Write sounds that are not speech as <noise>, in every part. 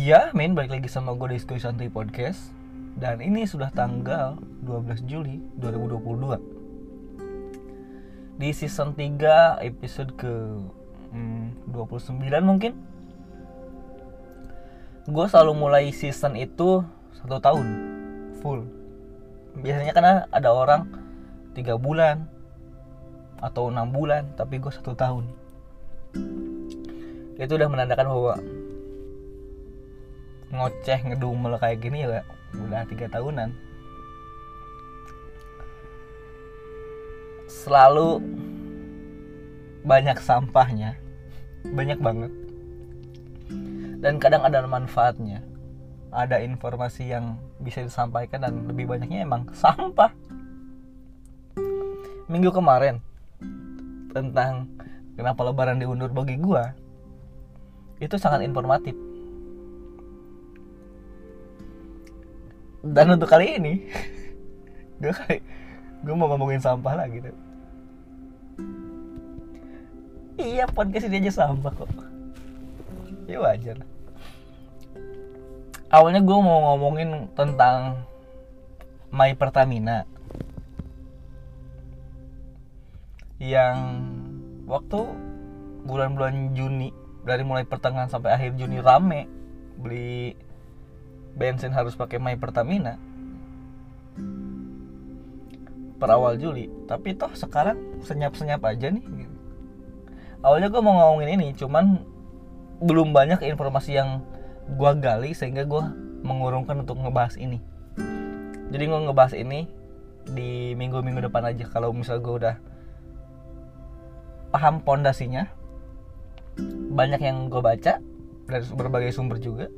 Iya, main balik lagi sama gue Diskusi Santai Podcast. Dan ini sudah tanggal 12 Juli 2022 Di season 3 episode ke hmm, 29 mungkin. Gue selalu mulai season itu satu tahun full. Biasanya karena ada orang tiga bulan atau enam bulan tapi gue satu tahun. Itu udah menandakan bahwa ngoceh ngedumel kayak gini ya udah tiga tahunan. Selalu banyak sampahnya. Banyak banget. Dan kadang ada manfaatnya. Ada informasi yang bisa disampaikan dan lebih banyaknya emang sampah. Minggu kemarin tentang kenapa lebaran diundur bagi gua itu sangat informatif dan untuk kali ini <laughs> gue kali gue mau ngomongin sampah lagi tuh iya podcast ini aja sampah kok. Ya wajar. Awalnya gue mau ngomongin tentang My Pertamina. Yang waktu bulan-bulan Juni dari mulai pertengahan sampai akhir Juni rame. Beli bensin harus pakai My Pertamina. Per awal Juli. Tapi toh sekarang senyap-senyap aja nih gitu. awalnya gue mau ngomongin ini cuman belum banyak informasi yang gue gali sehingga gue mengurungkan untuk ngebahas ini. Jadi gue ngebahas ini di minggu-minggu depan aja. Kalau misal gue udah paham pondasinya banyak yang gue baca dari berbagai sumber juga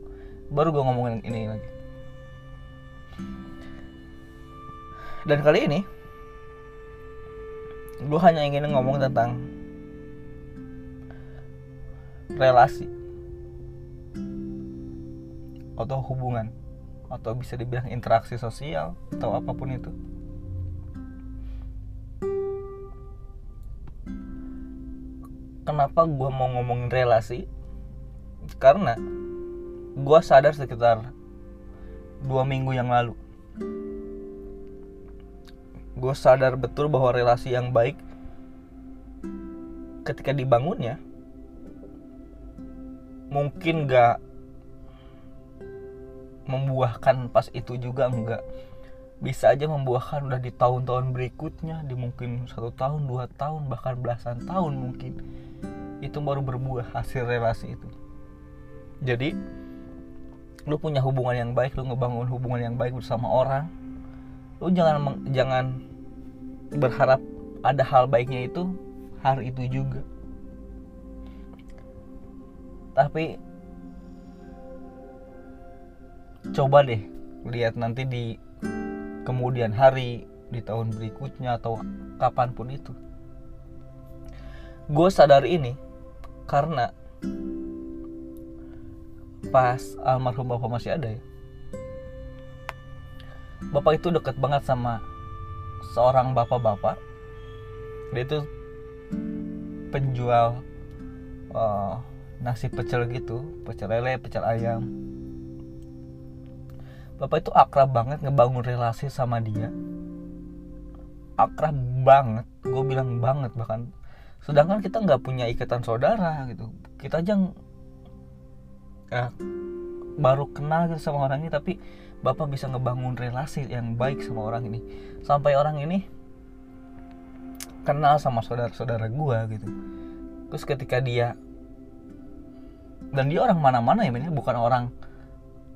baru gue ngomongin ini lagi. Dan kali ini gue hanya ingin ngomong tentang relasi atau hubungan atau bisa dibilang interaksi sosial atau apa pun itu. Kenapa gue mau ngomongin relasi? Karena gue sadar sekitar dua minggu yang lalu. Gue sadar betul bahwa relasi yang baik ketika dibangunnya mungkin gak membuahkan pas itu juga enggak bisa aja membuahkan udah di tahun-tahun berikutnya di mungkin satu tahun dua tahun bahkan belasan tahun mungkin. Itu baru berbuah hasil relasi itu. Jadi lu punya hubungan yang baik lu ngebangun hubungan yang baik bersama orang. Lu jangan jangan berharap ada hal baiknya itu hari itu juga. Tapi coba deh lihat nanti di kemudian hari di tahun berikutnya atau kapan pun itu. Gue sadar ini karena pas almarhum bapak masih ada ya? Bapak itu deket banget sama seorang bapak-bapak. Dia itu penjual uh, nasi pecel gitu pecel lele pecel ayam. Bapak itu akrab banget ngebangun relasi sama dia. Akrab banget gue bilang banget bahkan. Sedangkan kita nggak punya ikatan saudara gitu. Kita aja ya, baru kenal gitu sama orang ini tapi bapak bisa ngebangun relasi yang baik sama orang ini. Sampai orang ini kenal sama saudara-saudara gue gitu. Terus ketika dia dan dia orang mana-mana ya ini bukan orang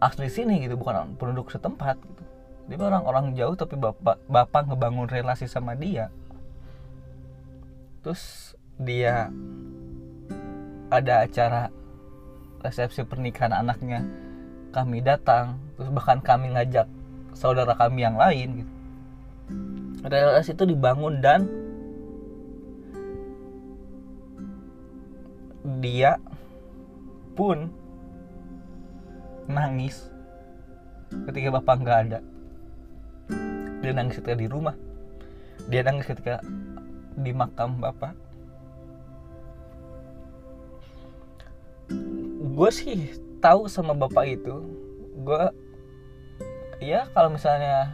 asli sini gitu bukan penduduk setempat gitu. Dia orang-orang jauh tapi bapak bapak ngebangun relasi sama dia. Terus dia ada acara resepsi pernikahan anaknya. Kami datang terus bahkan kami ngajak saudara kami yang lain gitu. Relasi itu dibangun dan dia pun nangis ketika bapak nggak ada. Dia nangis ketika di rumah. Dia nangis ketika di makam bapak gue sih tahu sama bapak itu gue ya kalau misalnya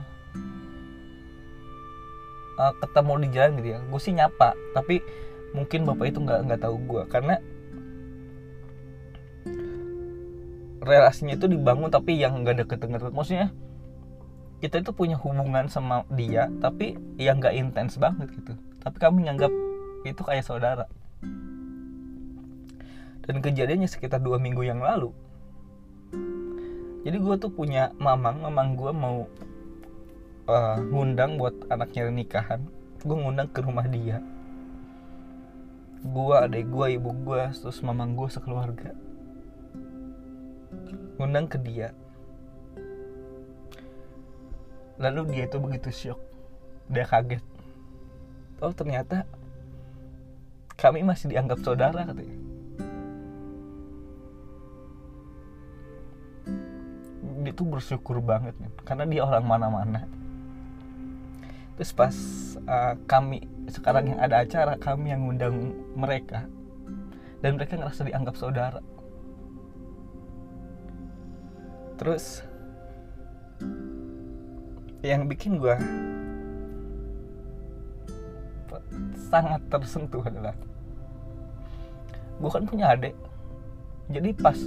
uh, ketemu di jalan gitu ya gue sih nyapa tapi mungkin bapak itu nggak nggak tahu gue karena relasinya itu dibangun tapi yang nggak deket-deket maksudnya kita itu punya hubungan sama dia tapi yang nggak intens banget gitu tapi kami nganggap itu kayak saudara dan kejadiannya sekitar dua minggu yang lalu. Jadi gue tuh punya mamang mamang gue mau uh, ngundang buat anaknya nikahan. Gue ngundang ke rumah dia. Gue adek gue ibu gue terus mamang gue sekeluarga. Ngundang ke dia. Lalu dia itu begitu syok. Dia kaget. Oh ternyata kami masih dianggap saudara katanya tuh bersyukur banget nih karena dia orang mana-mana. Terus pas uh, kami sekarang yang ada acara kami yang ngundang mereka. Dan mereka ngerasa dianggap saudara. Terus yang bikin gue sangat tersentuh adalah gue kan punya adik. Jadi pas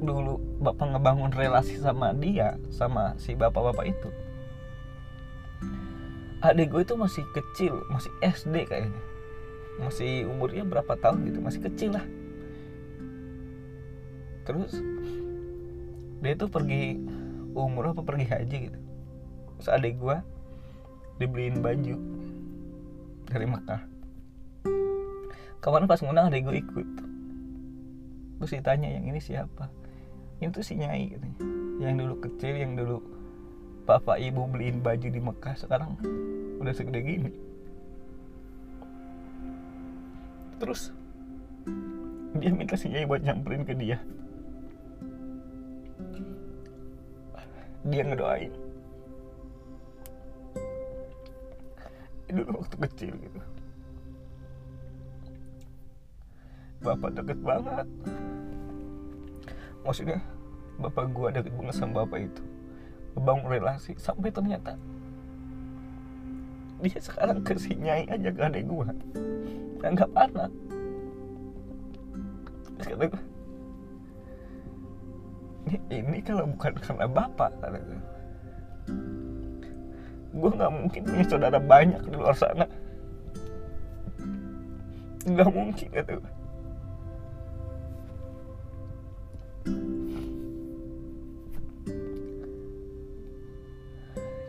dulu bapak ngebangun relasi sama dia sama si bapak-bapak itu. Adik gue itu masih kecil masih SD kayaknya. Masih umurnya berapa tahun gitu masih kecil lah. Terus dia tuh pergi umur apa pergi haji gitu. Terus adik gue dibeliin baju dari Mekah. Kemarin pas ngundang adik gue ikut. Terus ditanya yang ini siapa ini tuh si Nyai gitu. yang dulu kecil yang dulu bapak ibu beliin baju di Mekah sekarang udah segede gini. Terus dia minta si Nyai buat nyamperin ke dia. Dia ngedoain. Dulu waktu kecil gitu. Bapak deket banget maksudnya bapak gua deket banget sama bapak itu. Membangun relasi sampai ternyata dia sekarang ke si nyai aja ke adek gue anggap anak. Terus kata ini, kalau bukan karena bapak kata gue gue nggak mungkin punya saudara banyak di luar sana. Nggak mungkin kata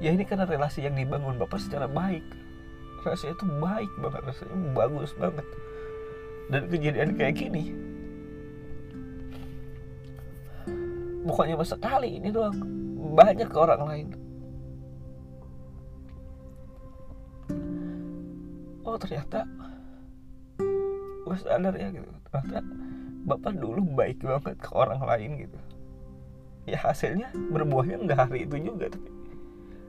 ya ini karena relasi yang dibangun bapak secara baik. Rasanya itu baik banget rasanya bagus banget. Dan kejadian kayak gini bukannya cuma sekali ini doang. Banyak ke orang lain. Oh ternyata gue sadar ya gitu. Ternyata bapak dulu baik banget ke orang lain gitu. Ya hasilnya berbuahnya nggak hari itu juga tapi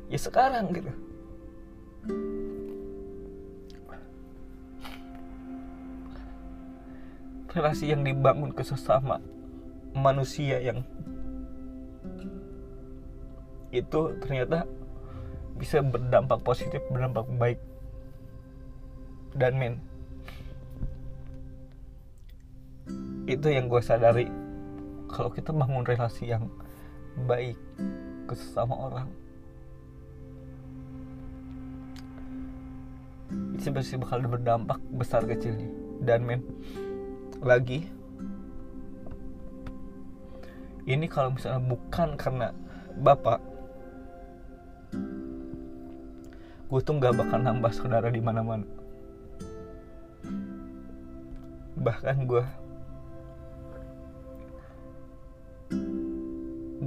ya sekarang gitu. Relasi yang dibangun ke sesama manusia yang itu ternyata bisa berdampak positif berdampak baik dan men. Itu yang gue sadari. Kalau kita bangun relasi yang baik ke sesama orang itu pasti bakal berdampak besar kecilnya dan men lagi ini kalau misalnya bukan karena bapak gue tuh nggak bakal nambah saudara di mana-mana. Bahkan gue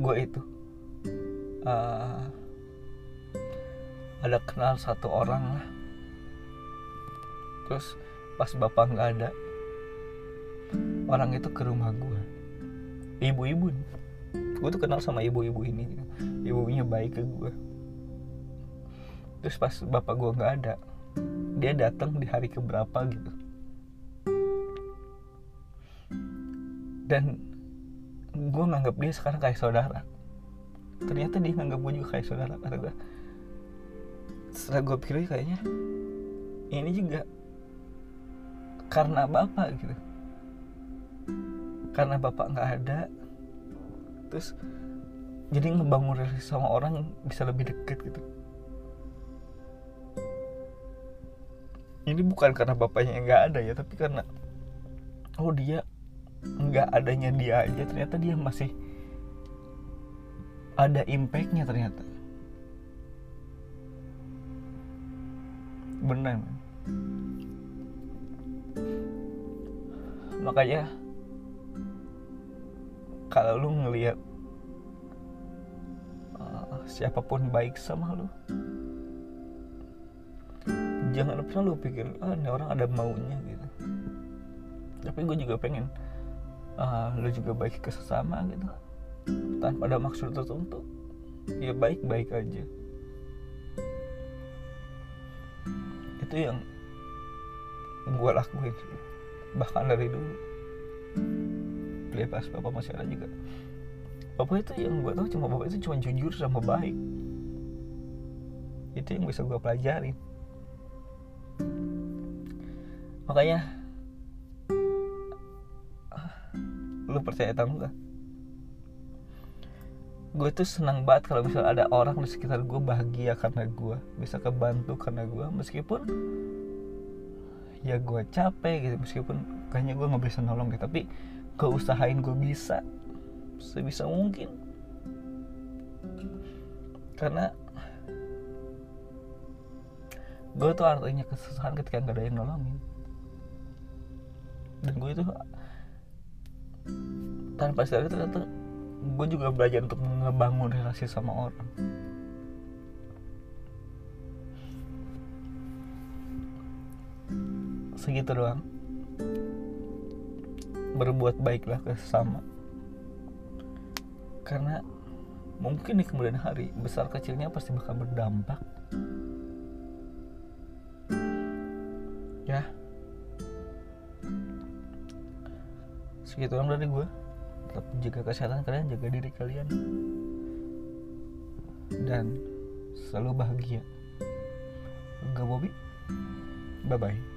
gue itu uh, ada kenal satu orang lah terus pas bapak nggak ada orang itu ke rumah gue ibu-ibu. Gue tuh kenal sama ibu-ibu ini. Ibunya baik ke gue terus pas bapak gue nggak ada dia datang di hari keberapa gitu. Dan gue nganggap dia sekarang kayak saudara. Ternyata dia nganggap gue juga kayak saudara. Kata gue setelah gue pikir kayaknya ini juga karena bapak gitu. Karena bapak nggak ada terus jadi ngebangun relasi sama orang bisa lebih deket gitu. Ini bukan karena bapaknya nggak ada ya tapi karena oh dia nggak adanya dia aja ternyata dia masih ada impactnya ternyata. Benar. Makanya kalau lu ngelihat uh, siapa pun baik sama lu jangan pernah lu pikir ah ini orang ada maunya gitu. Tapi gue juga pengen uh, lu juga baik ke sesama gitu. Tanpa ada maksud tertentu ya baik baik aja. Itu yang gue lakuin bahkan dari dulu. Beli pas bapak masih ada juga. Bapak itu yang gue tahu cuma bapak itu cuma jujur sama baik. Itu yang bisa gue pelajarin makanya lu percaya atau enggak? Gue tuh senang banget kalau misalnya ada orang di sekitar gue bahagia karena gue bisa kebantu karena gue meskipun ya gue capek gitu meskipun kayaknya gue nggak bisa nolong gitu tapi gue usahain gue bisa sebisa mungkin. Karena gue tuh artinya kesusahan ketika nggak ada yang nolongin. Dan gue itu tanpa sadar ternyata gue juga belajar untuk ngebangun relasi sama orang segitu doang. Berbuat baiklah ke sesama. Karena mungkin di kemudian hari besar kecilnya pasti bakal berdampak. Ya. Segitu doang dari gue tetap jaga kesehatan kalian jaga diri kalian. Dan selalu bahagia. Gak Bobby? Bye bye